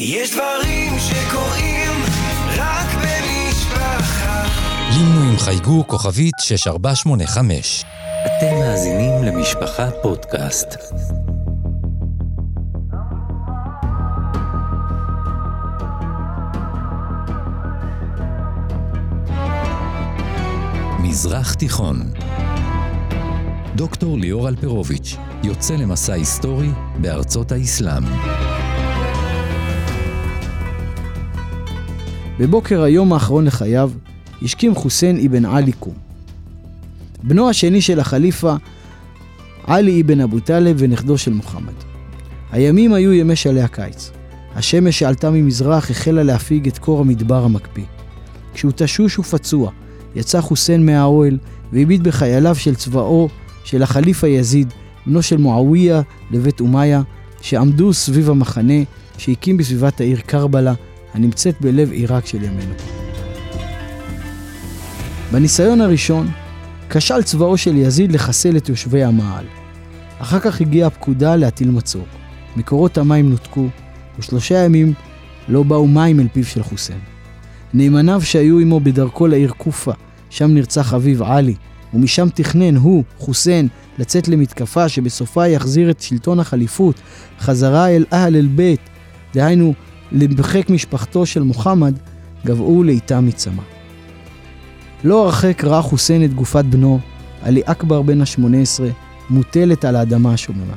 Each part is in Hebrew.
יש דברים שקורים רק במשפחה. לינו עם חייגו כוכבית 6485. אתם מאזינים למשפחה פודקאסט. מזרח תיכון דוקטור ליאור אלפרוביץ' יוצא למסע היסטורי בארצות האסלאם. בבוקר היום האחרון לחייו, השכים חוסיין אבן עלי קום. בנו השני של החליפה, עלי אבן אבו טלב ונכדו של מוחמד. הימים היו ימי שלהי הקיץ. השמש שעלתה ממזרח החלה להפיג את קור המדבר המקפיא. כשהוא תשוש ופצוע, יצא חוסיין מהאוהל והביט בחייליו של צבאו של החליפה יזיד, בנו של מועאוויה לבית אומיה, שעמדו סביב המחנה שהקים בסביבת העיר קרבלה, הנמצאת בלב עיראק של ימינו. בניסיון הראשון, כשל צבאו של יזיד לחסל את יושבי המעל. אחר כך הגיעה הפקודה להטיל מצור. מקורות המים נותקו, ושלושה ימים לא באו מים אל פיו של חוסיין. נאמניו שהיו עמו בדרכו לעיר קופה, שם נרצח אביו עלי, ומשם תכנן הוא, חוסיין, לצאת למתקפה שבסופה יחזיר את שלטון החליפות חזרה אל אהל אל בית, דהיינו למחק משפחתו של מוחמד, גבעו לאיתה מצמא. לא הרחק ראה חוסיין את גופת בנו, עלי אכבר בן ה-18, מוטלת על האדמה השוממה.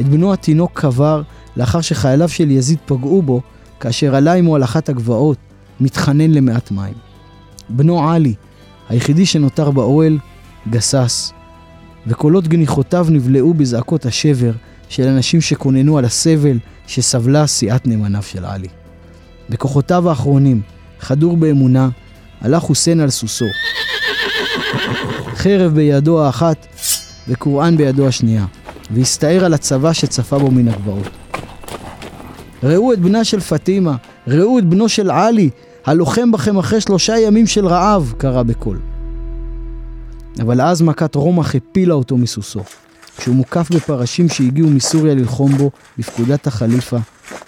את בנו התינוק קבר לאחר שחייליו של יזיד פגעו בו, כאשר עלה עמו על אחת הגבעות, מתחנן למעט מים. בנו עלי, היחידי שנותר באוהל, גסס, וקולות גניחותיו נבלעו בזעקות השבר של אנשים שכוננו על הסבל שסבלה סיעת נאמניו של עלי. בכוחותיו האחרונים, חדור באמונה, הלך חוסיין על סוסו. חרב בידו האחת וקוראן בידו השנייה, והסתער על הצבא שצפה בו מן הגבעות. ראו את בנה של פטימה, ראו את בנו של עלי, הלוחם בכם אחרי שלושה ימים של רעב, קרא בקול. אבל אז מכת רומח הפילה אותו מסוסו. כשהוא מוקף בפרשים שהגיעו מסוריה ללחום בו, בפקודת החליפה,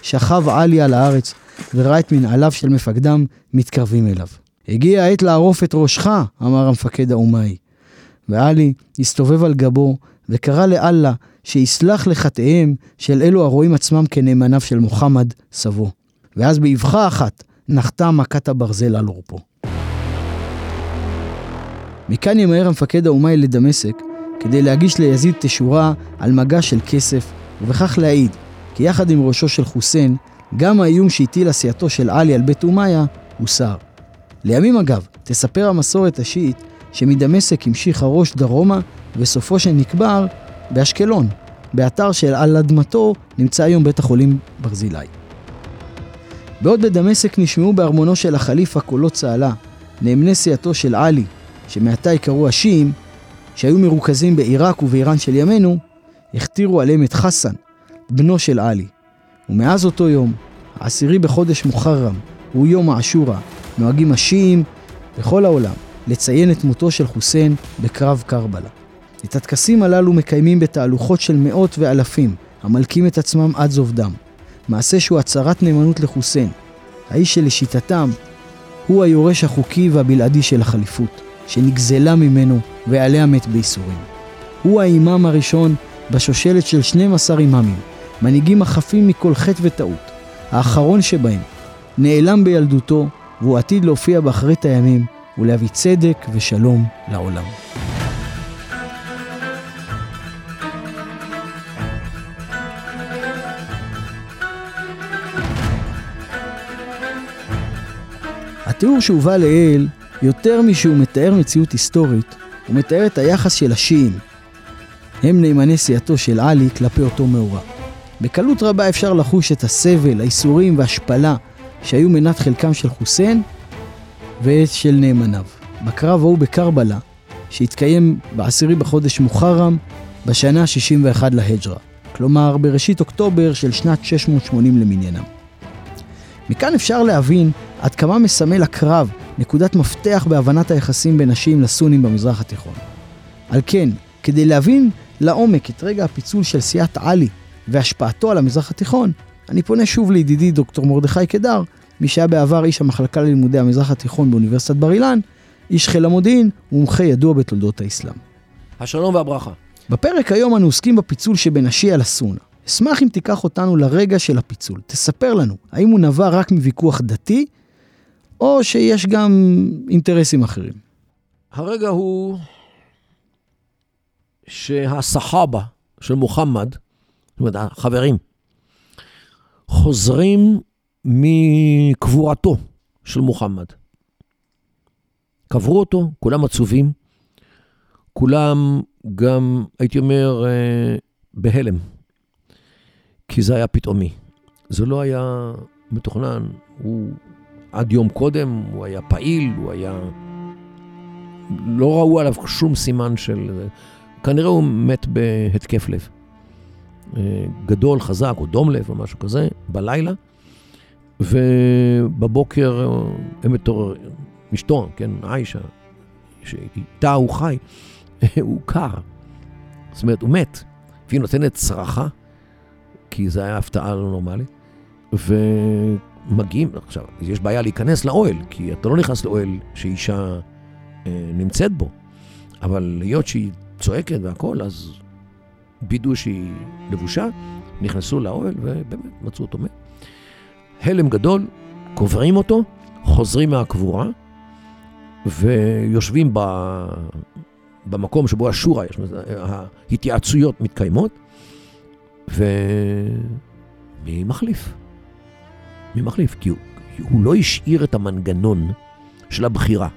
שכב עלי על הארץ וראה את מנהליו של מפקדם מתקרבים אליו. הגיע העת לערוף את ראשך, אמר המפקד האומאי. ועלי הסתובב על גבו וקרא לאללה שיסלח לחטאיהם של אלו הרואים עצמם כנאמניו של מוחמד, סבו. ואז באבחה אחת נחתה מכת הברזל על עורפו. מכאן ימהר המפקד האומאי לדמשק כדי להגיש ליזיד תשורה על מגע של כסף, ובכך להעיד כי יחד עם ראשו של חוסיין, גם האיום שהטיל עשייתו של עלי על בית אומיה הוסר. לימים אגב, תספר המסורת השיעית שמדמשק המשיך הראש דרומה וסופו שנקבר באשקלון, באתר שעל אדמתו נמצא היום בית החולים ברזילי. בעוד בדמשק נשמעו בארמונו של החליפה קולות צהלה, נאמני סיעתו של עלי, שמעתה יקראו השיעים, שהיו מרוכזים בעיראק ובאיראן של ימינו, הכתירו עליהם את חסן, בנו של עלי. ומאז אותו יום, העשירי בחודש מוחרם, הוא יום האשורה, נוהגים השיעים בכל העולם לציין את מותו של חוסיין בקרב קרבלה. את הטקסים הללו מקיימים בתהלוכות של מאות ואלפים, המלקים את עצמם עד זוב דם. מעשה שהוא הצהרת נאמנות לחוסיין, האיש שלשיטתם הוא היורש החוקי והבלעדי של החליפות, שנגזלה ממנו ועליה מת בייסורים. הוא האימאם הראשון בשושלת של 12 אימאמים, מנהיגים החפים מכל חטא וטעות. האחרון שבהם נעלם בילדותו והוא עתיד להופיע באחרית הימים ולהביא צדק ושלום לעולם. התיאור שהובא לעיל, יותר משהוא מתאר מציאות היסטורית, הוא מתאר את היחס של השיעים. הם נאמני סיעתו של עלי כלפי אותו מאורע. בקלות רבה אפשר לחוש את הסבל, האיסורים וההשפלה שהיו מנת חלקם של חוסיין ושל נאמניו. בקרב ההוא בקרבלה, שהתקיים בעשירי בחודש מוחרם בשנה ה-61 להג'רה, כלומר בראשית אוקטובר של שנת 680 למניינם. מכאן אפשר להבין עד כמה מסמל הקרב נקודת מפתח בהבנת היחסים בין השיעים לסונים במזרח התיכון. על כן, כדי להבין לעומק את רגע הפיצול של סיעת עלי והשפעתו על המזרח התיכון, אני פונה שוב לידידי דוקטור מרדכי קדר, מי שהיה בעבר איש המחלקה ללימודי המזרח התיכון באוניברסיטת בר אילן, איש חיל המודיעין ומומחה ידוע בתולדות האסלאם. השלום והברכה. בפרק היום אנו עוסקים בפיצול שבין השיעה לסונה. אשמח אם תיקח אותנו לרגע של הפיצול. תספר לנו, האם הוא נבע רק מוויכוח דתי, או שיש גם אינטרסים אחרים? הרגע הוא שהסחאבה של מוחמד, זאת אומרת, החברים, חוזרים מקבורתו של מוחמד. קברו אותו, כולם עצובים, כולם גם, הייתי אומר, אה, בהלם, כי זה היה פתאומי. זה לא היה מתוכנן, הוא עד יום קודם, הוא היה פעיל, הוא היה... לא ראו עליו שום סימן של... כנראה הוא מת בהתקף לב. אה, גדול, חזק, או דום לב, או משהו כזה, בלילה. ובבוקר אה, הם מתעוררים, אשתו, כן, עיישה, שאיתה הוא חי, הוא קר. זאת אומרת, הוא מת. והיא נותנת צרחה, כי זו הייתה הפתעה לא נורמלית. ומגיעים, עכשיו, יש בעיה להיכנס לאוהל, כי אתה לא נכנס לאוהל שאישה אה, נמצאת בו. אבל היות שהיא צועקת והכול, אז וידאו שהיא לבושה, נכנסו לאוהל ובאמת מצאו אותו מת. הלם גדול, קוברים אותו, חוזרים מהקבורה ויושבים ב... במקום שבו השורה, ההתייעצויות מתקיימות, ומי מחליף? מי מחליף? כי הוא, הוא לא השאיר את המנגנון של הבחירה.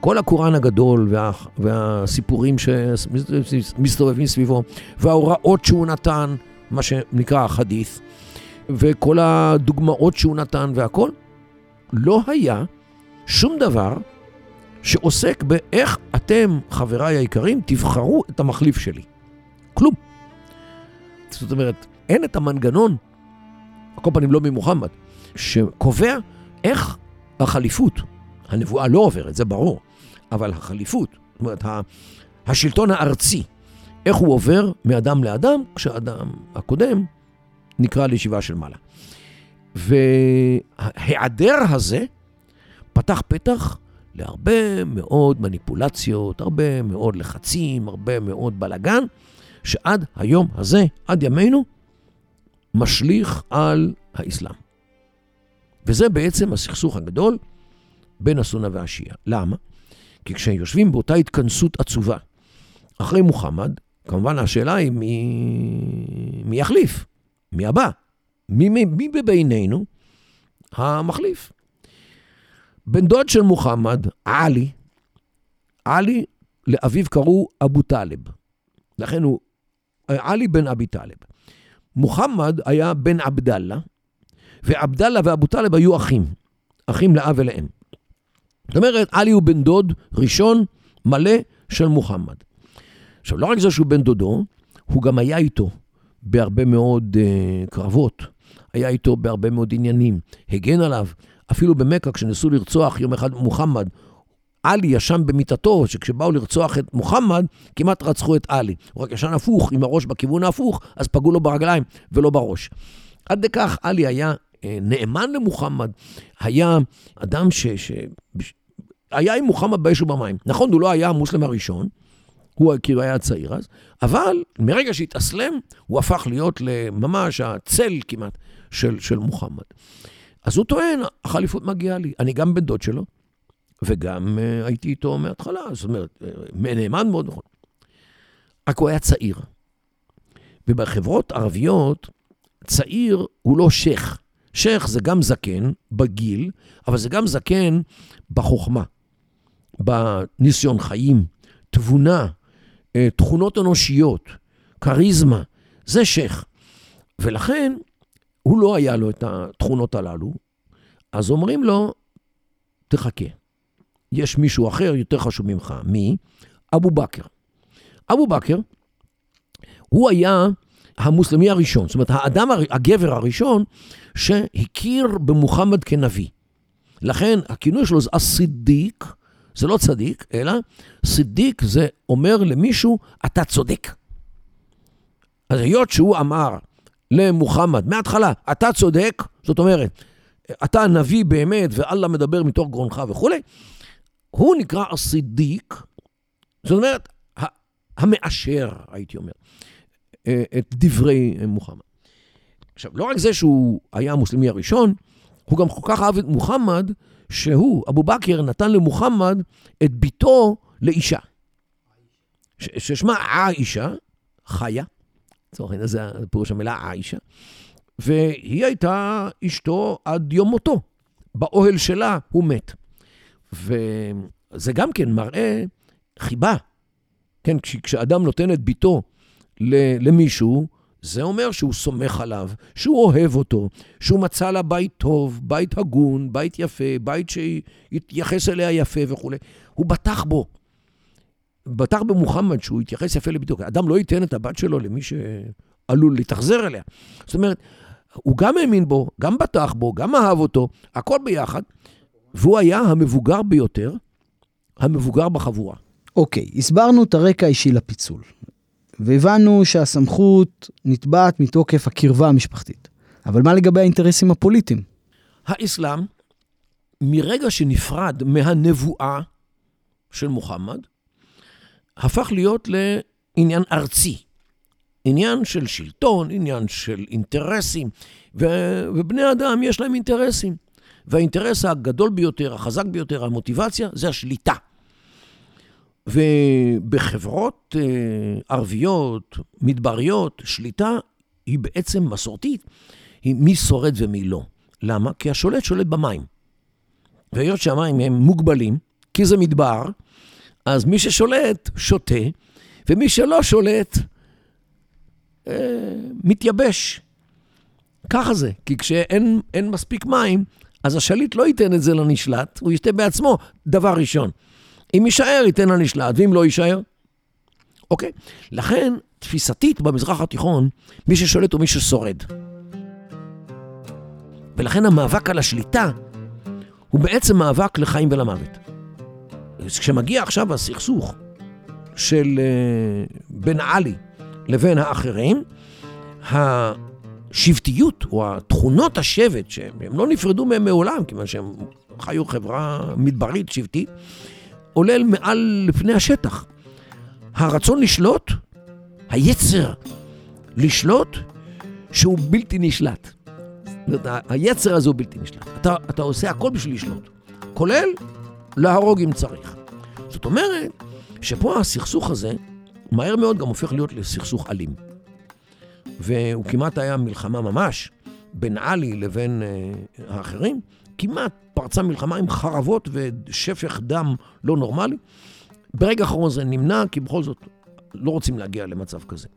כל הקוראן הגדול וה, והסיפורים שמסתובבים סביבו, וההוראות שהוא נתן, מה שנקרא החדית', וכל הדוגמאות שהוא נתן והכל, לא היה שום דבר שעוסק באיך אתם, חבריי היקרים, תבחרו את המחליף שלי. כלום. זאת אומרת, אין את המנגנון, על כל פנים לא ממוחמד, שקובע איך החליפות, הנבואה לא עוברת, זה ברור, אבל החליפות, זאת אומרת, השלטון הארצי, איך הוא עובר מאדם לאדם, כשאדם הקודם נקרא לישיבה של מעלה. וההיעדר הזה פתח פתח להרבה מאוד מניפולציות, הרבה מאוד לחצים, הרבה מאוד בלגן, שעד היום הזה, עד ימינו, משליך על האסלאם. וזה בעצם הסכסוך הגדול בין הסונה והשיעה. למה? כי כשיושבים באותה התכנסות עצובה אחרי מוחמד, כמובן השאלה היא מי, מי יחליף, מי הבא, מי, מי, מי בבינינו המחליף. בן דוד של מוחמד, עלי, עלי, לאביו קראו אבו טלב. לכן הוא עלי בן אבי טלב. מוחמד היה בן עבדאללה, ועבדאללה ואבו טלב היו אחים, אחים לאב ולאם. זאת אומרת, עלי הוא בן דוד ראשון מלא של מוחמד. עכשיו, לא רק זה שהוא בן דודו, הוא גם היה איתו בהרבה מאוד uh, קרבות, היה איתו בהרבה מאוד עניינים, הגן עליו, אפילו במכה, כשניסו לרצוח יום אחד מוחמד, עלי ישן במיטתו, שכשבאו לרצוח את מוחמד, כמעט רצחו את עלי. הוא רק ישן הפוך, עם הראש בכיוון ההפוך, אז פגעו לו ברגליים ולא בראש. עד לכך עלי היה אה, נאמן למוחמד, היה אדם ש... ש... היה עם מוחמד באש ובמים. נכון, הוא לא היה המוסלם הראשון, הוא כאילו היה צעיר אז, אבל מרגע שהתאסלם, הוא הפך להיות ממש הצל כמעט של, של מוחמד. אז הוא טוען, החליפות מגיעה לי. אני גם בן דוד שלו, וגם uh, הייתי איתו מההתחלה, זאת אומרת, uh, נאמן מאוד נכון. רק הוא היה צעיר. ובחברות ערביות, צעיר הוא לא שייח. שייח זה גם זקן בגיל, אבל זה גם זקן בחוכמה, בניסיון חיים, תבונה, אה, תכונות אנושיות, כריזמה, זה שייח. ולכן, הוא לא היה לו את התכונות הללו, אז אומרים לו, תחכה. יש מישהו אחר יותר חשוב ממך. מי? אבו בכר. אבו בכר, הוא היה המוסלמי הראשון, זאת אומרת, האדם, הגבר הראשון, שהכיר במוחמד כנביא. לכן הכינוי שלו זה הסידיק, זה לא צדיק, אלא סידיק זה אומר למישהו, אתה צודק. אז היות שהוא אמר, למוחמד מההתחלה, אתה צודק, זאת אומרת, אתה נביא באמת ואללה מדבר מתוך גרונך וכולי, הוא נקרא הסידיק, זאת אומרת, המאשר, הייתי אומר, את דברי מוחמד. עכשיו, לא רק זה שהוא היה המוסלמי הראשון, הוא גם כל כך אהב את מוחמד, שהוא, אבו בכר, נתן למוחמד את ביתו לאישה. ששמה עאישה, חיה, לצורך העניין זה פירוש המילה עאישה, והיא הייתה אשתו עד יום מותו. באוהל שלה הוא מת. וזה גם כן מראה חיבה. כן, כשאדם נותן את ביתו למישהו, זה אומר שהוא סומך עליו, שהוא אוהב אותו, שהוא מצא לה בית טוב, בית הגון, בית יפה, בית שיתייחס אליה יפה וכולי. הוא בטח בו. בטח במוחמד שהוא יתייחס יפה לביתו. אדם לא ייתן את הבת שלו למי שעלול להתאכזר אליה. זאת אומרת, הוא גם האמין בו, גם בטח בו, גם אהב אותו, הכל ביחד, והוא היה המבוגר ביותר, המבוגר בחבורה. אוקיי, הסברנו את הרקע האישי לפיצול. והבנו שהסמכות נתבעת מתוקף הקרבה המשפחתית. אבל מה לגבי האינטרסים הפוליטיים? האסלאם, מרגע שנפרד מהנבואה של מוחמד, הפך להיות לעניין ארצי. עניין של שלטון, עניין של אינטרסים, ו- ובני אדם יש להם אינטרסים. והאינטרס הגדול ביותר, החזק ביותר, המוטיבציה, זה השליטה. ובחברות אה, ערביות, מדבריות, שליטה היא בעצם מסורתית, היא מי שורד ומי לא. למה? כי השולט שולט במים. והיות שהמים הם מוגבלים, כי זה מדבר, אז מי ששולט, שותה, ומי שלא שולט, אה, מתייבש. ככה זה, כי כשאין מספיק מים, אז השליט לא ייתן את זה לנשלט, הוא ישתה בעצמו, דבר ראשון. אם יישאר, ייתן לנשלט, ואם לא יישאר, אוקיי? לכן, תפיסתית במזרח התיכון, מי ששולט הוא מי ששורד. ולכן המאבק על השליטה הוא בעצם מאבק לחיים ולמוות. כשמגיע עכשיו הסכסוך של uh, בין עלי לבין האחרים, השבטיות או התכונות השבט, שהם לא נפרדו מהם מעולם, כיוון שהם חיו חברה מדברית שבטית, עולל מעל לפני השטח. הרצון לשלוט, היצר לשלוט, שהוא בלתי נשלט. זאת אומרת, היצר הזה הוא בלתי נשלט. אתה, אתה עושה הכל בשביל לשלוט, כולל להרוג אם צריך. זאת אומרת, שפה הסכסוך הזה, מהר מאוד גם הופך להיות לסכסוך אלים. והוא כמעט היה מלחמה ממש בין עלי לבין uh, האחרים, כמעט פרצה מלחמה עם חרבות ושפך דם לא נורמלי. ברגע האחרון זה נמנע, כי בכל זאת לא רוצים להגיע למצב כזה.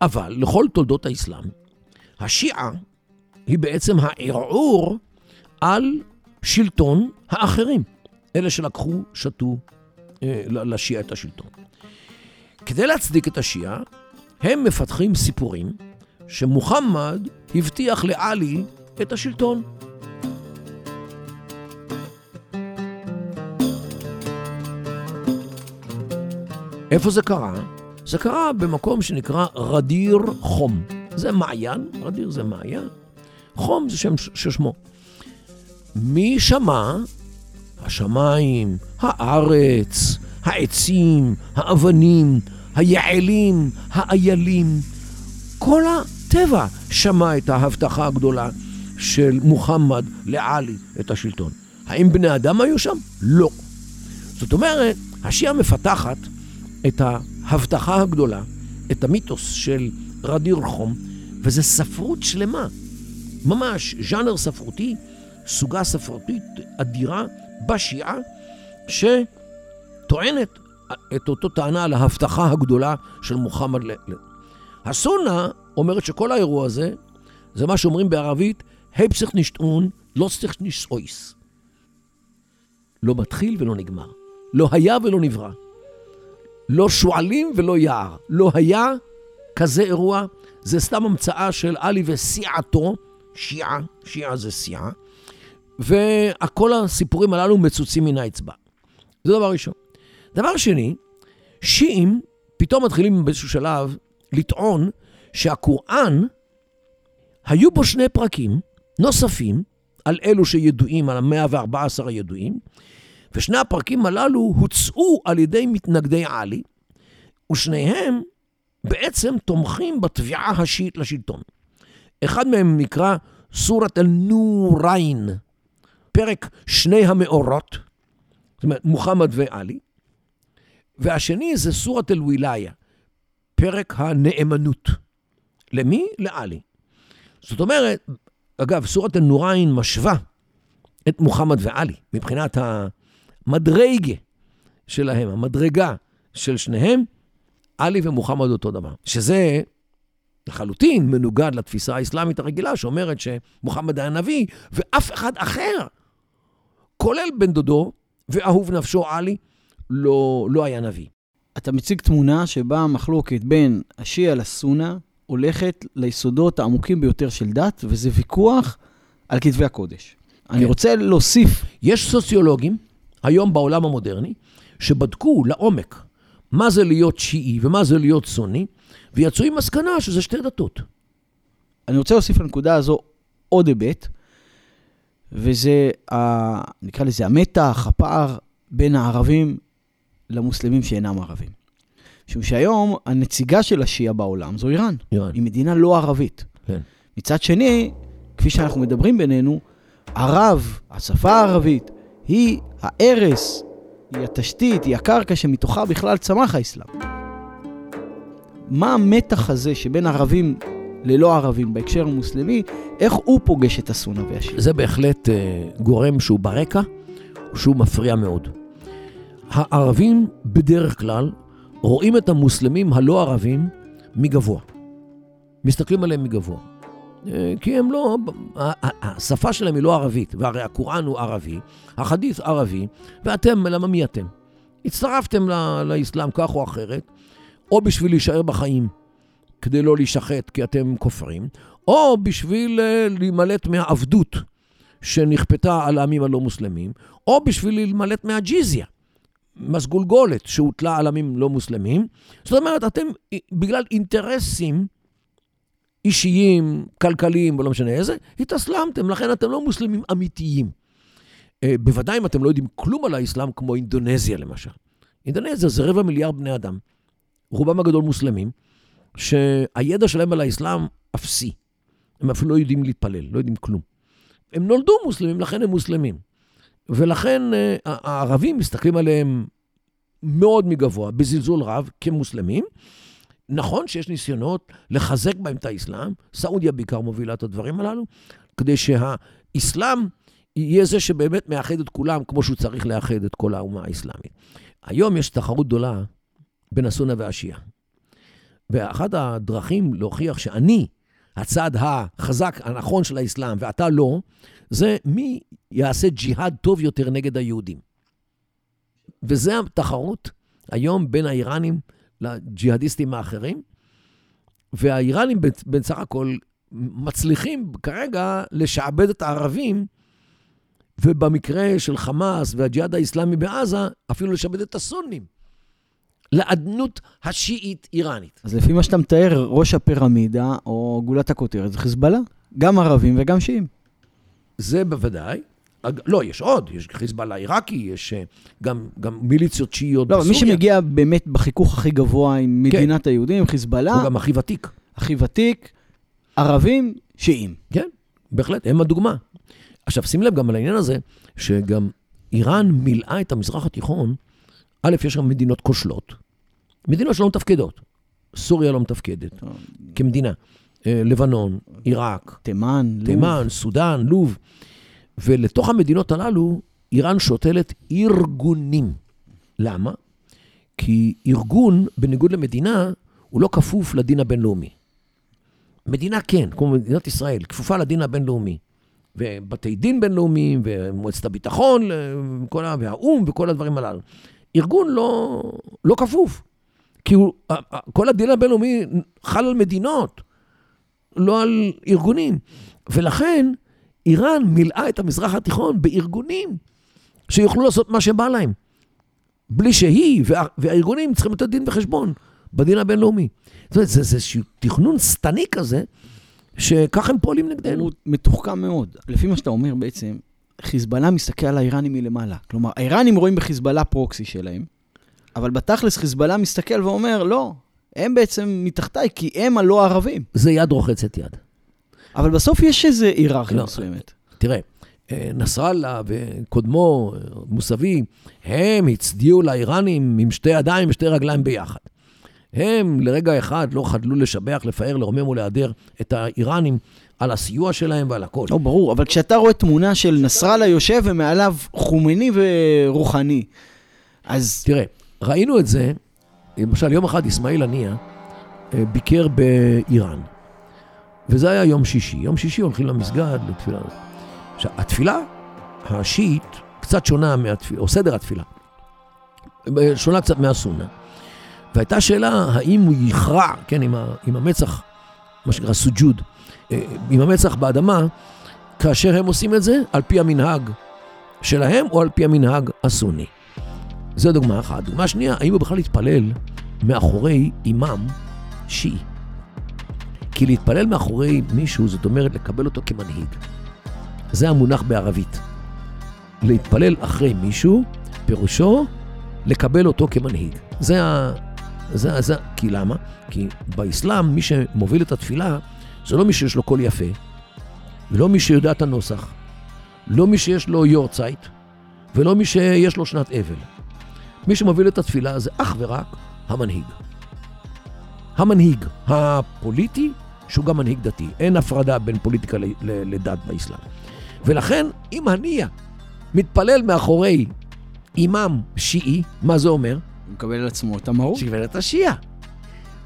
אבל לכל תולדות האסלאם, השיעה היא בעצם הערעור על שלטון האחרים, אלה שלקחו, שתו אה, לשיעה את השלטון. כדי להצדיק את השיעה, הם מפתחים סיפורים שמוחמד הבטיח לעלי את השלטון. איפה זה קרה? זה קרה במקום שנקרא רדיר חום. זה מעיין, רדיר זה מעיין, חום זה שם ששמו. מי שמע? השמיים, הארץ, העצים, האבנים, היעלים, האיילים. כל הטבע שמע את ההבטחה הגדולה של מוחמד לעלי את השלטון. האם בני אדם היו שם? לא. זאת אומרת, השיעה מפתחת את ההבטחה הגדולה, את המיתוס של רדיר חום, וזה ספרות שלמה. ממש ז'אנר ספרותי, סוגה ספרותית אדירה בשיעה, שטוענת את אותו טענה על ההבטחה הגדולה של מוחמד. הסונה אומרת שכל האירוע הזה, זה מה שאומרים בערבית, הפסך נשטעון, לא צריך נשאויס. לא מתחיל ולא נגמר. לא היה ולא נברא. לא שועלים ולא יער. לא היה כזה אירוע, זה סתם המצאה של עלי וסיעתו, שיעה, שיעה זה סיעה, וכל הסיפורים הללו מצוצים מן האצבע. זה דבר ראשון. דבר שני, שיעים פתאום מתחילים באיזשהו שלב לטעון שהקוראן, היו בו שני פרקים נוספים על אלו שידועים, על המאה וארבע עשר הידועים, ושני הפרקים הללו הוצאו על ידי מתנגדי עלי, ושניהם בעצם תומכים בתביעה השיעית לשלטון. אחד מהם נקרא סורת אל-נוריין, פרק שני המאורות, זאת אומרת, מוחמד ועלי, והשני זה סורת אל-וילאיה, פרק הנאמנות. למי? לעלי. זאת אומרת, אגב, סורת אל-נוריין משווה את מוחמד ועלי, מבחינת המדרגה שלהם, המדרגה של שניהם, עלי ומוחמד אותו דבר. שזה לחלוטין מנוגד לתפיסה האסלאמית הרגילה, שאומרת שמוחמד היה נביא, ואף אחד אחר, כולל בן דודו ואהוב נפשו עלי, לא, לא היה נביא. אתה מציג תמונה שבה המחלוקת בין השיעה לסונה הולכת ליסודות העמוקים ביותר של דת, וזה ויכוח על כתבי הקודש. אני כן. רוצה להוסיף, יש סוציולוגים, היום בעולם המודרני, שבדקו לעומק מה זה להיות שיעי ומה זה להיות סוני, ויצאו עם מסקנה שזה שתי דתות. אני רוצה להוסיף לנקודה הזו עוד היבט, וזה, ה, נקרא לזה המתח, הפער בין הערבים למוסלמים שאינם ערבים. משום שהיום הנציגה של השיעה בעולם זו איראן. איראן. היא מדינה לא ערבית. כן. מצד שני, כפי שאנחנו מדברים בינינו, ערב, השפה הערבית, היא הערש, היא התשתית, היא הקרקע שמתוכה בכלל צמח האסלאם. מה המתח הזה שבין ערבים ללא ערבים בהקשר המוסלמי, איך הוא פוגש את הסונה והשיעה? זה בהחלט אה, גורם שהוא ברקע, שהוא מפריע מאוד. הערבים בדרך כלל רואים את המוסלמים הלא ערבים מגבוה. מסתכלים עליהם מגבוה. אה, כי הם לא, השפה שלהם היא לא ערבית, והרי הקוראן הוא ערבי, החדית' ערבי, ואתם, למה מי אתם? הצטרפתם ל- לאסלאם כך או אחרת, או בשביל להישאר בחיים, כדי לא להישחט כי אתם כופרים, או בשביל אה, להימלט מהעבדות שנכפתה על העמים הלא מוסלמים, או בשביל להימלט מהג'יזיה, מס גולגולת שהוטלה על עמים לא מוסלמים. זאת אומרת, אתם, אה, בגלל אינטרסים אישיים, כלכליים, ולא משנה איזה, התאסלמתם, לכן אתם לא מוסלמים אמיתיים. אה, בוודאי אם אתם לא יודעים כלום על האסלאם, כמו אינדונזיה למשל. אינדונזיה זה רבע מיליארד בני אדם, רובם הגדול מוסלמים, שהידע שלהם על האסלאם אפסי. הם אפילו לא יודעים להתפלל, לא יודעים כלום. הם נולדו מוסלמים, לכן הם מוסלמים. ולכן אה, הערבים מסתכלים עליהם מאוד מגבוה, בזלזול רב, כמוסלמים. נכון שיש ניסיונות לחזק בהם את האסלאם, סעודיה בעיקר מובילה את הדברים הללו, כדי שהאסלאם יהיה זה שבאמת מאחד את כולם כמו שהוא צריך לאחד את כל האומה האסלאמית. היום יש תחרות גדולה בין הסונה והשיעה. ואחת הדרכים להוכיח שאני הצד החזק, הנכון של האסלאם, ואתה לא, זה מי יעשה ג'יהאד טוב יותר נגד היהודים. וזה התחרות היום בין האיראנים לג'יהאדיסטים האחרים, והאיראנים בסך הכל מצליחים כרגע לשעבד את הערבים, ובמקרה של חמאס והג'יהאד האיסלאמי בעזה, אפילו לשעבד את הסונים. לאדנות השיעית-איראנית. אז לפי מה שאתה מתאר, ראש הפירמידה, או גולת הכותרת, זה חיזבאללה. גם ערבים וגם שיעים. זה בוודאי. לא, יש עוד, יש חיזבאללה עיראקי, יש אה, גם, גם מיליציות שיעיות לא, בסוריה. מי שמגיע באמת בחיכוך הכי גבוה עם מדינת היהודים, חיזבאללה, הוא גם הכי ותיק. הכי ותיק, ערבים, שיעים. כן, בהחלט, הם הדוגמה. עכשיו, שים לב גם על העניין הזה, שגם איראן מילאה את המזרח התיכון, א', יש שם מדינות כושלות, מדינות שלא מתפקדות. סוריה לא מתפקדת כמדינה. אה, לבנון, עיראק, תימן, לוב. תימן, סודאן, לוב. ולתוך המדינות הללו, איראן שותלת ארגונים. למה? כי ארגון, בניגוד למדינה, הוא לא כפוף לדין הבינלאומי. מדינה כן, כמו מדינת ישראל, כפופה לדין הבינלאומי. ובתי דין בינלאומיים, ומועצת הביטחון, וכל ה- והאו"ם, וכל הדברים הללו. ארגון לא, לא כפוף. כי הוא, כל הדין הבינלאומי חל על מדינות, לא על ארגונים. ולכן, איראן מילאה את המזרח התיכון בארגונים שיוכלו לעשות מה שבא להם. בלי שהיא וה, והארגונים צריכים לתת דין וחשבון בדין הבינלאומי. זאת אומרת, זה איזשהו תכנון שטני כזה, שככה הם פועלים נגדנו. הוא מתוחכם מאוד. לפי מה שאתה אומר בעצם, חיזבאללה מסתכל על האיראנים מלמעלה. כלומר, האיראנים רואים בחיזבאללה פרוקסי שלהם, אבל בתכלס חיזבאללה מסתכל ואומר, לא, הם בעצם מתחתיי, כי הם הלא ערבים. זה יד רוחצת יד. אבל בסוף יש איזו היררכיה לא. מסוימת. תראה, אה, נסראללה וקודמו, מוסאווי, הם הצדיעו לאיראנים עם שתי ידיים ושתי רגליים ביחד. הם לרגע אחד לא חדלו לשבח, לפאר, לרומם ולהדר את האיראנים על הסיוע שלהם ועל הכל. לא, ברור, אבל כשאתה רואה תמונה של נסראללה יושב ומעליו חומני ורוחני, אז תראה, ראינו את זה, למשל, יום אחד אסמאעיל הנייה אה, ביקר באיראן, וזה היה יום שישי. יום שישי הולכים למסגד לתפילה. עכשיו, התפילה השיעית קצת שונה מהתפילה, או סדר התפילה, שונה קצת מהסונה. והייתה שאלה האם הוא יכרע, כן, עם, ה, עם המצח, מה שנקרא סוג'וד, אה, עם המצח באדמה, כאשר הם עושים את זה, על פי המנהג שלהם או על פי המנהג הסוני. זו דוגמה אחת. דוגמה שנייה, האם הוא בכלל התפלל מאחורי אימאם שיעי. כי להתפלל מאחורי מישהו, זאת אומרת לקבל אותו כמנהיג. זה המונח בערבית. להתפלל אחרי מישהו, פירושו לקבל אותו כמנהיג. זה ה... זה, זה, כי למה? כי באסלאם מי שמוביל את התפילה זה לא מי שיש לו קול יפה, ולא מי שיודע את הנוסח, לא מי שיש לו יורצייט, ולא מי שיש לו שנת אבל. מי שמוביל את התפילה זה אך ורק המנהיג. המנהיג הפוליטי, שהוא גם מנהיג דתי. אין הפרדה בין פוליטיקה לדת באסלאם. ולכן, אם הנייה מתפלל מאחורי אימאם שיעי, מה זה אומר? הוא מקבל על עצמו את המהות. שקיבל את השיעה.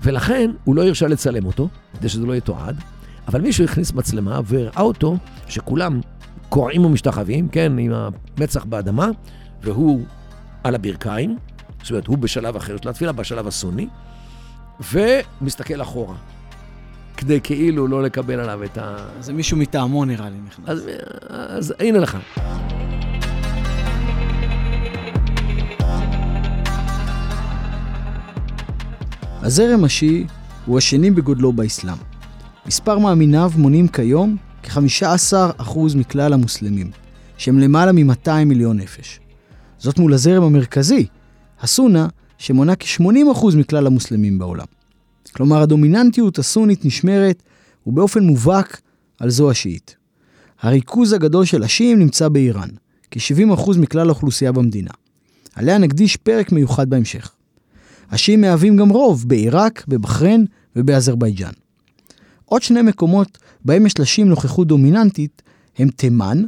ולכן הוא לא הרשה לצלם אותו, כדי שזה לא יתועד, אבל מישהו הכניס מצלמה והראה אותו שכולם קורעים ומשתחווים, כן, עם המצח באדמה, והוא על הברכיים, זאת אומרת, הוא בשלב אחר של התפילה, בשלב הסוני, ומסתכל אחורה, כדי כאילו לא לקבל עליו את ה... זה מישהו מטעמו נראה לי נכנס. אז, אז הנה לך. הזרם השיעי הוא השני בגודלו באסלאם. מספר מאמיניו מונים כיום כ-15% מכלל המוסלמים, שהם למעלה מ-200 מיליון נפש. זאת מול הזרם המרכזי, הסונה, שמונה כ-80% מכלל המוסלמים בעולם. כלומר, הדומיננטיות הסונית נשמרת, ובאופן מובהק על זו השיעית. הריכוז הגדול של השיעים נמצא באיראן, כ-70% מכלל האוכלוסייה במדינה. עליה נקדיש פרק מיוחד בהמשך. השיעים מהווים גם רוב בעיראק, בבחריין ובאזרבייג'אן. עוד שני מקומות בהם יש לשיעים נוכחות דומיננטית הם תימן,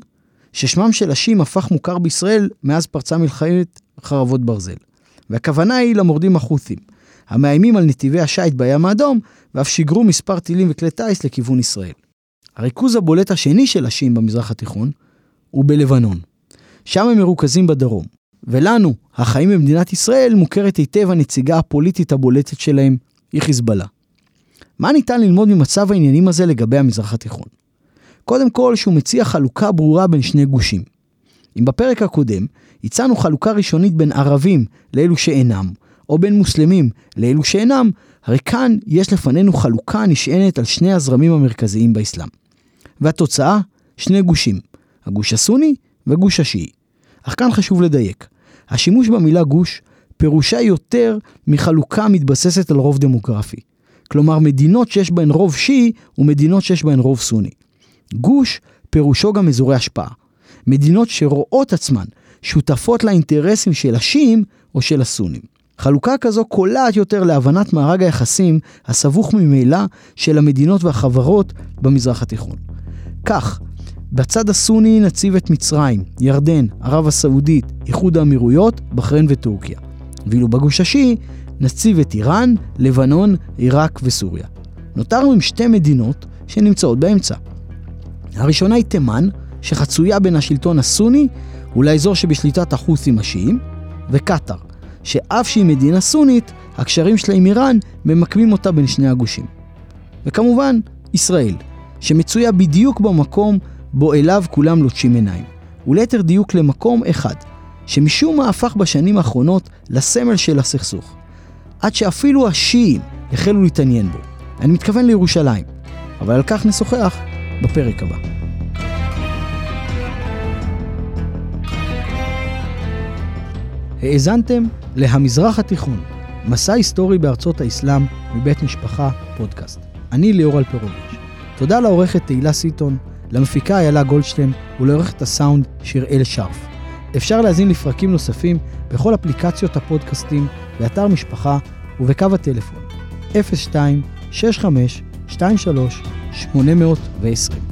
ששמם של השיעים הפך מוכר בישראל מאז פרצה מלחמת חרבות ברזל. והכוונה היא למורדים החות'ים, המאיימים על נתיבי השיט בים האדום, ואף שיגרו מספר טילים וכלי טיס לכיוון ישראל. הריכוז הבולט השני של השיעים במזרח התיכון הוא בלבנון. שם הם מרוכזים בדרום. ולנו, החיים במדינת ישראל, מוכרת היטב הנציגה הפוליטית הבולטת שלהם, היא חיזבאללה. מה ניתן ללמוד ממצב העניינים הזה לגבי המזרח התיכון? קודם כל, שהוא מציע חלוקה ברורה בין שני גושים. אם בפרק הקודם הצענו חלוקה ראשונית בין ערבים לאלו שאינם, או בין מוסלמים לאלו שאינם, הרי כאן יש לפנינו חלוקה נשענת על שני הזרמים המרכזיים באסלאם. והתוצאה, שני גושים, הגוש הסוני והגוש השיעי. אך כאן חשוב לדייק, השימוש במילה גוש פירושה יותר מחלוקה מתבססת על רוב דמוגרפי. כלומר, מדינות שיש בהן רוב שיעי ומדינות שיש בהן רוב סוני. גוש פירושו גם אזורי השפעה. מדינות שרואות עצמן שותפות לאינטרסים של השיעים או של הסונים. חלוקה כזו קולעת יותר להבנת מארג היחסים הסבוך ממילא של המדינות והחברות במזרח התיכון. כך, בצד הסוני נציב את מצרים, ירדן, ערב הסעודית, איחוד האמירויות, בחריין וטורקיה. ואילו בגוש השיעי נציב את איראן, לבנון, עיראק וסוריה. נותרנו עם שתי מדינות שנמצאות באמצע. הראשונה היא תימן, שחצויה בין השלטון הסוני ולאזור שבשליטת החות'ים השיעים, וקטאר, שאף שהיא מדינה סונית, הקשרים שלה עם איראן ממקמים אותה בין שני הגושים. וכמובן, ישראל, שמצויה בדיוק במקום בו אליו כולם לוטשים עיניים, וליתר דיוק למקום אחד, שמשום מה הפך בשנים האחרונות לסמל של הסכסוך. עד שאפילו השיעים החלו להתעניין בו. אני מתכוון לירושלים, אבל על כך נשוחח בפרק הבא. האזנתם ל"המזרח התיכון", מסע היסטורי בארצות האסלאם מבית משפחה פודקאסט. אני ליאור אלפרוביץ'. תודה לעורכת תהילה סיטון, למפיקה איילה גולדשטיין ולעורכת הסאונד שיראל שרף. אפשר להזין לפרקים נוספים בכל אפליקציות הפודקאסטים, באתר משפחה ובקו הטלפון 02 65 23 820